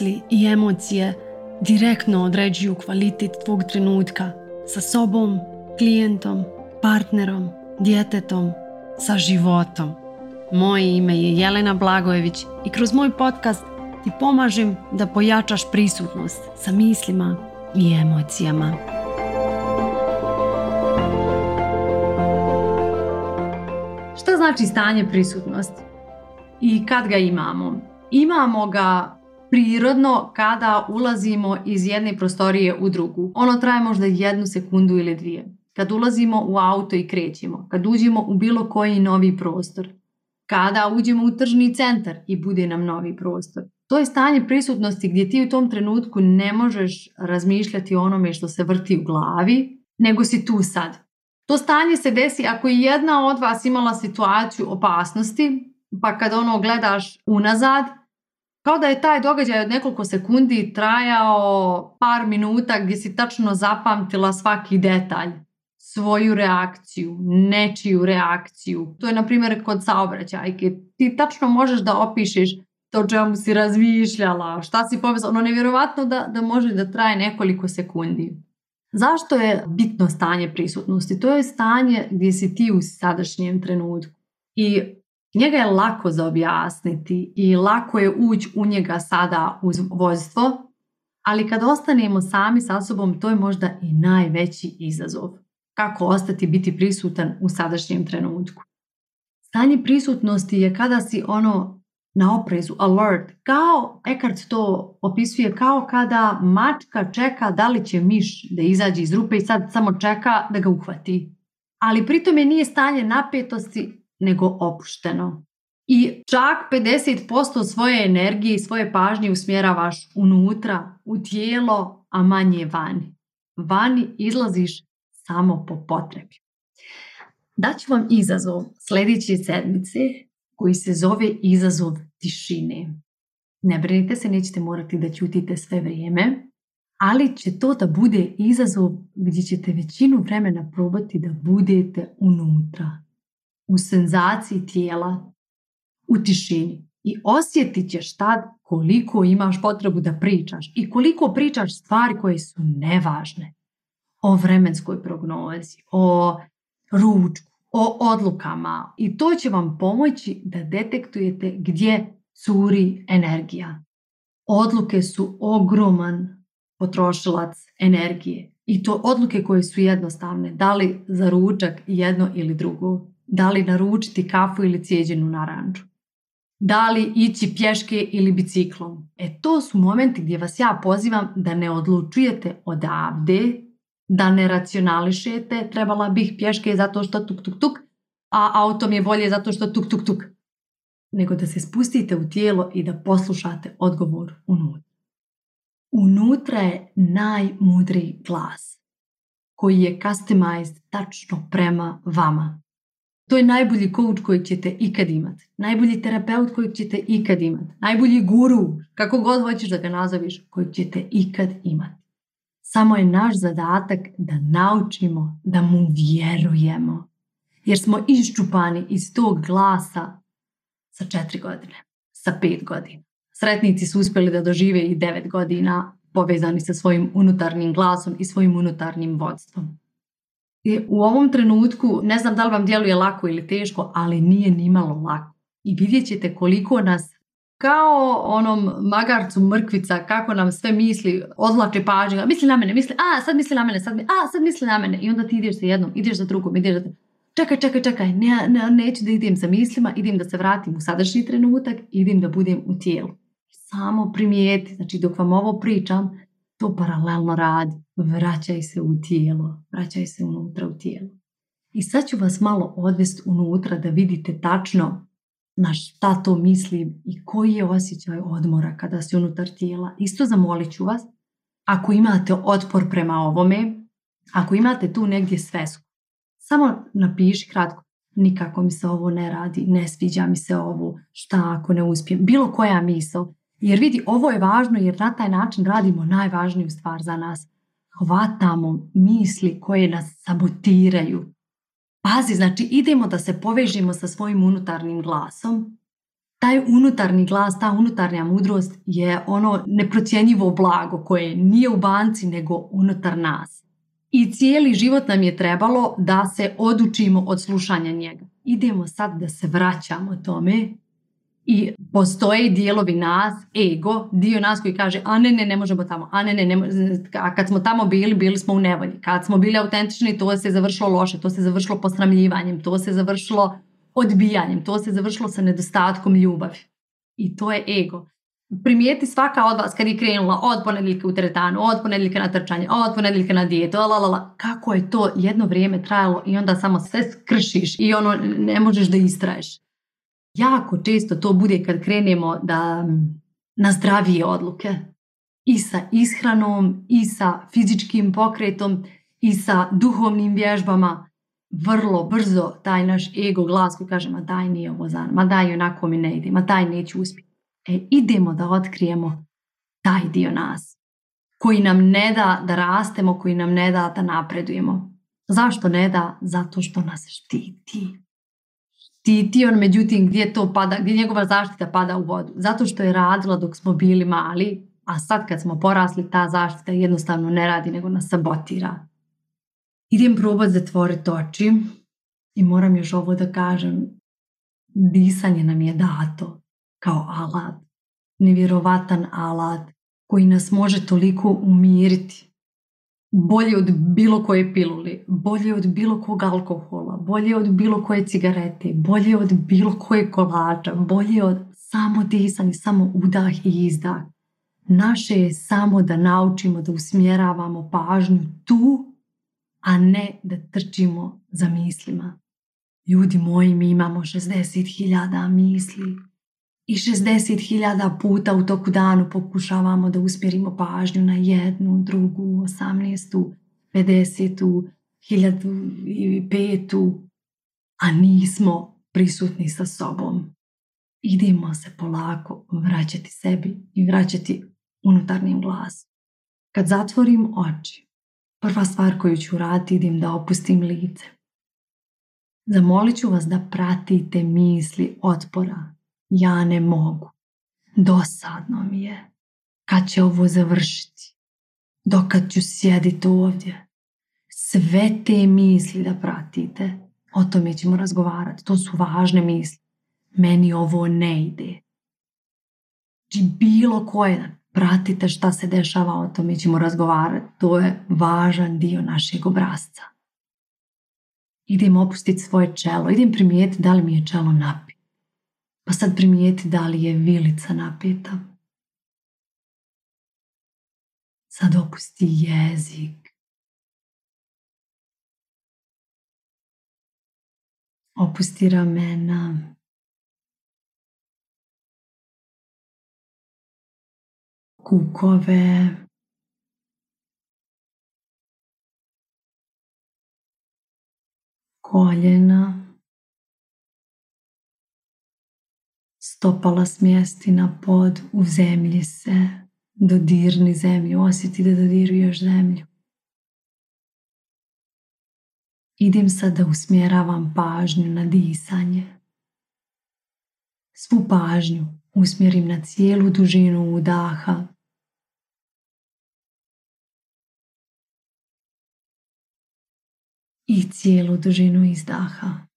misli i emocije direktno određuju kvalitet tvog trenutka sa sobom, klijentom, partnerom, djetetom, sa životom. Moje ime je Jelena Blagojević i kroz moj podcast ti pomažem da pojačaš prisutnost sa mislima i emocijama. Šta znači stanje prisutnosti i kad ga imamo? Imamo ga prirodno kada ulazimo iz jedne prostorije u drugu. Ono traje možda jednu sekundu ili dvije. Kad ulazimo u auto i krećemo, kad uđemo u bilo koji novi prostor, kada uđemo u tržni centar i bude nam novi prostor. To je stanje prisutnosti gdje ti u tom trenutku ne možeš razmišljati o onome što se vrti u glavi, nego si tu sad. To stanje se desi ako je jedna od vas imala situaciju opasnosti, pa kad ono gledaš unazad kao da je taj događaj od nekoliko sekundi trajao par minuta gdje si tačno zapamtila svaki detalj svoju reakciju, nečiju reakciju. To je, na primjer, kod saobraćajke. Ti tačno možeš da opišeš to čemu si razmišljala, šta si pomislila. Ono, nevjerovatno da, da može da traje nekoliko sekundi. Zašto je bitno stanje prisutnosti? To je stanje gdje si ti u sadašnjem trenutku. I Njega je lako zaobjasniti i lako je ući u njega sada uz vojstvo, ali kad ostanemo sami sa sobom, to je možda i najveći izazov. Kako ostati biti prisutan u sadašnjem trenutku. Stanje prisutnosti je kada si ono na oprezu, alert, kao Eckhart to opisuje, kao kada mačka čeka da li će miš da izađe iz rupe i sad samo čeka da ga uhvati. Ali pritom je nije stanje napetosti nego opušteno. I čak 50% svoje energije i svoje pažnje usmjeravaš unutra, u tijelo, a manje vani. Vani izlaziš samo po potrebi. Daću vam izazov sljedeće sedmice koji se zove izazov tišine. Ne brinite se, nećete morati da ćutite sve vrijeme, ali će to da bude izazov gdje ćete većinu vremena probati da budete unutra, u senzaciji tijela, u tišini. I osjetit ćeš tad koliko imaš potrebu da pričaš i koliko pričaš stvari koje su nevažne. O vremenskoj prognozi, o ručku, o odlukama. I to će vam pomoći da detektujete gdje curi energija. Odluke su ogroman potrošilac energije. I to odluke koje su jednostavne, da li za ručak jedno ili drugo da li naručiti kafu ili cijeđenu naranđu, da li ići pješke ili biciklom. E to su momenti gdje vas ja pozivam da ne odlučujete odavde, da ne racionališete, trebala bih pješke zato što tuk tuk tuk, a autom je bolje zato što tuk tuk tuk. Nego da se spustite u tijelo i da poslušate odgovor unutra. Unutra je najmudriji glas koji je customized tačno prema vama. To je najbolji coach kojeg ćete ikad imat. Najbolji terapeut kojeg ćete ikad imati. Najbolji guru, kako god hoćeš da ga nazoviš, kojeg ćete ikad imati. Samo je naš zadatak da naučimo da mu vjerujemo. Jer smo iščupani iz tog glasa sa četiri godine, sa pet godina. Sretnici su uspjeli da dožive i devet godina povezani sa svojim unutarnjim glasom i svojim unutarnjim vodstvom. E, u ovom trenutku, ne znam da li vam djeluje lako ili teško, ali nije ni malo lako. I vidjet ćete koliko nas kao onom magarcu mrkvica, kako nam sve misli, odlače pažnju, misli na mene, misli, a sad misli na mene, sad, mi, a sad misli na mene. I onda ti ideš sa jednom, ideš za drugom, ideš za Čekaj, čekaj, čekaj, ne, ne, neću da idem sa mislima, idem da se vratim u sadašnji trenutak, idem da budem u tijelu. Samo primijeti, znači dok vam ovo pričam, to paralelno radi. Vraćaj se u tijelo, vraćaj se unutra u tijelo. I sad ću vas malo odvesti unutra da vidite tačno na šta to mislim i koji je osjećaj odmora kada se unutar tijela. Isto zamolit ću vas, ako imate otpor prema ovome, ako imate tu negdje svesku, samo napiši kratko, nikako mi se ovo ne radi, ne sviđa mi se ovo, šta ako ne uspijem, bilo koja misao, jer vidi, ovo je važno jer na taj način radimo najvažniju stvar za nas. Hvatamo misli koje nas sabotiraju. Pazi, znači idemo da se povežimo sa svojim unutarnjim glasom. Taj unutarnji glas, ta unutarnja mudrost je ono neprocjenjivo blago koje nije u banci nego unutar nas. I cijeli život nam je trebalo da se odučimo od slušanja njega. Idemo sad da se vraćamo tome i postoje dijelovi nas, ego, dio nas koji kaže a ne, ne, ne možemo tamo, a ne, ne, ne a kad smo tamo bili, bili smo u nevolji. Kad smo bili autentični, to se završilo loše, to se završilo posramljivanjem, to se završilo odbijanjem, to se završilo sa nedostatkom ljubavi. I to je ego. Primijeti svaka od vas kad je krenula od ponedjeljka u teretanu, od ponedjeljka na trčanje, od ponedjeljka na dijetu, lalala kako je to jedno vrijeme trajalo i onda samo sve skršiš i ono ne možeš da istraješ jako često to bude kad krenemo da mm, na zdravije odluke i sa ishranom i sa fizičkim pokretom i sa duhovnim vježbama vrlo brzo taj naš ego glas koji kaže ma daj nije ovo za ma daj onako mi ne ide, ma daj neću uspjeti. E, idemo da otkrijemo taj dio nas koji nam ne da da rastemo, koji nam ne da da napredujemo. Zašto ne da? Zato što nas štiti ti, ti on međutim gdje to pada, gdje njegova zaštita pada u vodu. Zato što je radila dok smo bili mali, a sad kad smo porasli ta zaštita jednostavno ne radi nego nas sabotira. Idem probati zatvoriti oči i moram još ovo da kažem. Disanje nam je dato kao alat, nevjerovatan alat koji nas može toliko umiriti bolje od bilo koje piluli, bolje od bilo kog alkohola, bolje od bilo koje cigarete, bolje od bilo koje kolača, bolje od samo i samo udah i izdah. Naše je samo da naučimo da usmjeravamo pažnju tu, a ne da trčimo za mislima. Ljudi moji, mi imamo 60.000 misli i 60.000 puta u toku danu pokušavamo da usmjerimo pažnju na jednu, drugu, 18. i petu. A nismo prisutni sa sobom. Idemo se polako vraćati sebi i vraćati unutarnjim glasom. Kad zatvorim oči, prva stvar koju ću raditi idem da opustim lice. Zamolit ću vas da pratite misli otpora ja ne mogu. Dosadno mi je. Kad će ovo završiti? Dokad ću sjediti ovdje? Sve te misli da pratite, o tome ćemo razgovarati. To su važne misli. Meni ovo ne ide. Či znači, bilo koje, pratite šta se dešava, o tome ćemo razgovarati. To je važan dio našeg obrazca. Idem opustiti svoje čelo, idem primijetiti da li mi je čelo na. Pa sad primijeti da li je vilica napeta. Sad opusti jezik. Opusti ramena. Kukove. Koljena. Stopala smjesti na pod, u zemlji se, dodirni zemlju, osjeti da dodiruješ zemlju. Idem sad da usmjeravam pažnju na disanje. Svu pažnju usmjerim na cijelu dužinu udaha. I cijelu dužinu izdaha.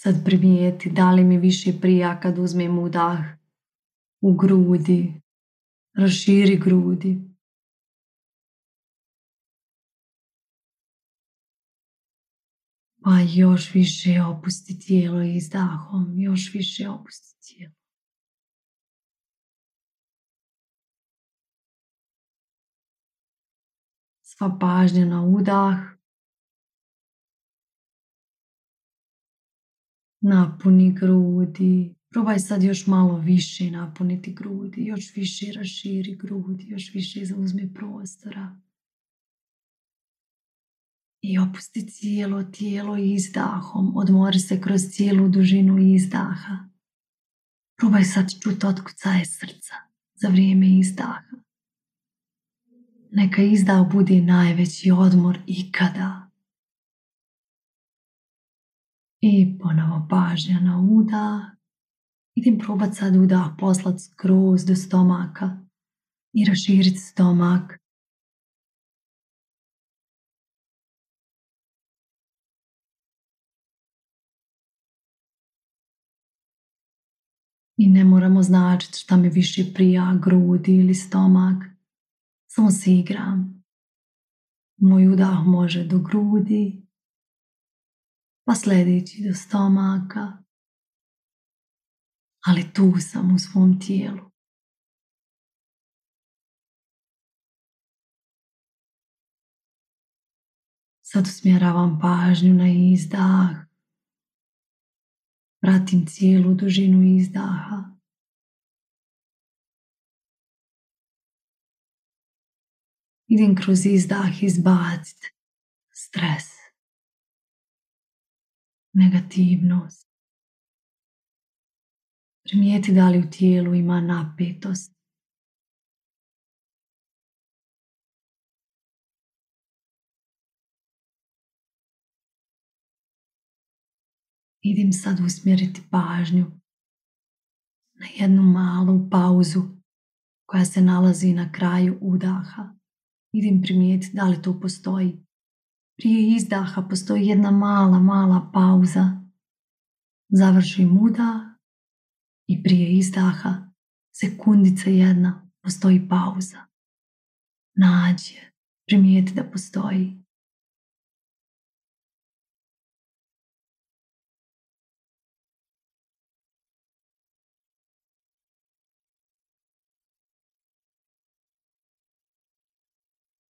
sad primijeti da li mi više prija kad uzmem udah u grudi, raširi grudi. Pa još više opusti tijelo izdahom, još više opusti tijelo. Sva pažnja na udah, Napuni grudi. Probaj sad još malo više napuniti grudi. Još više raširi grudi. Još više zauzmi prostora. I opusti cijelo tijelo izdahom. Odmori se kroz cijelu dužinu izdaha. Probaj sad čut otkucaje srca za vrijeme izdaha. Neka izdah bude najveći odmor ikada. I ponovo pažnja na udah. Idem probat sad udah poslat skroz do stomaka i raširiti stomak. I ne moramo značiti šta mi više prija, grudi ili stomak. Samo si igram. Moj udah može do grudi, pa sljedeći do stomaka, ali tu sam u svom tijelu. Sad usmjeravam pažnju na izdah. Pratim cijelu dužinu izdaha. Idem kroz izdah izbaciti stres negativnost. Primijeti da li u tijelu ima napetost. Idim sad usmjeriti pažnju na jednu malu pauzu koja se nalazi na kraju udaha. idim primijetiti da li to postoji. Prije izdaha postoji jedna mala, mala pauza. Završim udah i prije izdaha sekundica jedna postoji pauza. Nađi je, primijeti da postoji.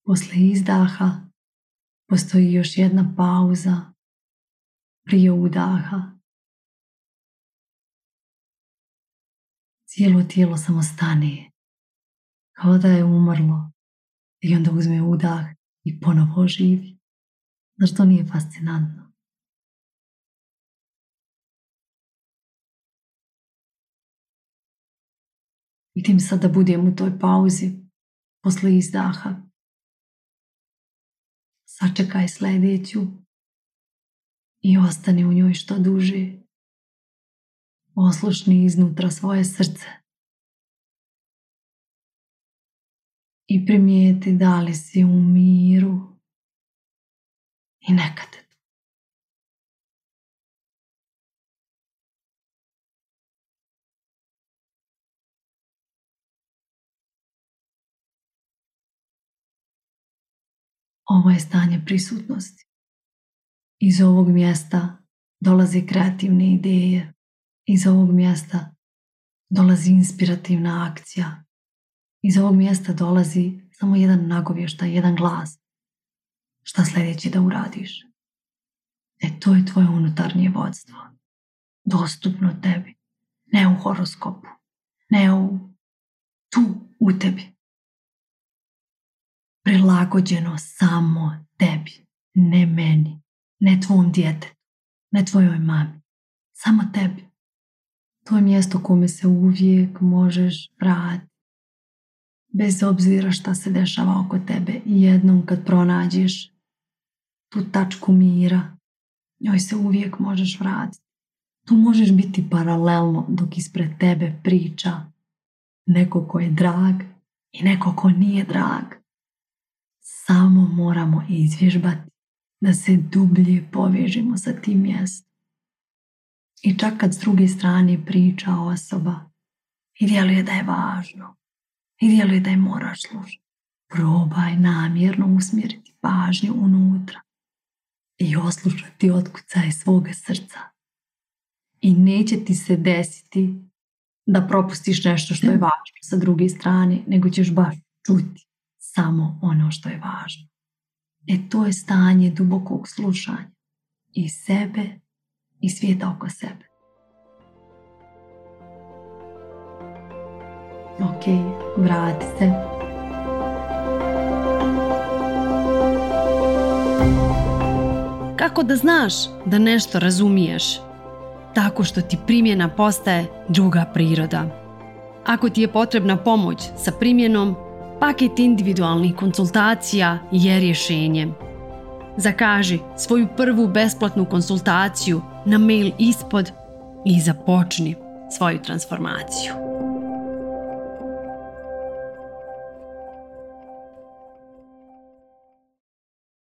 Posle izdaha, Postoji još jedna pauza prije udaha. Cijelo tijelo samo stane, kao da je umrlo. I onda uzme udah i ponovo živi. što nije fascinantno? Vidim sad da budem u toj pauzi posle izdaha sačekaj sljedeću i ostani u njoj što duže. Oslušni iznutra svoje srce. I primijeti da li si u miru i neka te Ovo je stanje prisutnosti. Iz ovog mjesta dolaze kreativne ideje. Iz ovog mjesta dolazi inspirativna akcija. Iz ovog mjesta dolazi samo jedan nagovješta, jedan glas. Šta sljedeći da uradiš? E to je tvoje unutarnje vodstvo. Dostupno tebi. Ne u horoskopu. Ne u tu u tebi prilagođeno samo tebi, ne meni, ne tvom djete, ne tvojoj mami, samo tebi. To je mjesto kome se uvijek možeš vratiti. Bez obzira šta se dešava oko tebe, jednom kad pronađeš tu tačku mira, njoj se uvijek možeš vratiti. Tu možeš biti paralelno dok ispred tebe priča neko ko je drag i neko ko nije drag. Samo moramo izvježbati da se dublje povežimo sa tim mjestom. I čak kad s druge strane priča osoba i djeluje da je važno, i djeluje da je moraš služiti, probaj namjerno usmjeriti pažnju unutra i oslušati otkucaj svoga srca. I neće ti se desiti da propustiš nešto što je važno sa druge strane, nego ćeš baš čuti samo ono što je važno. E to je stanje dubokog slušanja i sebe i svijeta oko sebe. Ok, vrati se. Kako da znaš da nešto razumiješ? Tako što ti primjena postaje druga priroda. Ako ti je potrebna pomoć sa primjenom, Paket individualnih konsultacija je rješenje. Zakaži svoju prvu besplatnu konsultaciju na mail ispod i započni svoju transformaciju.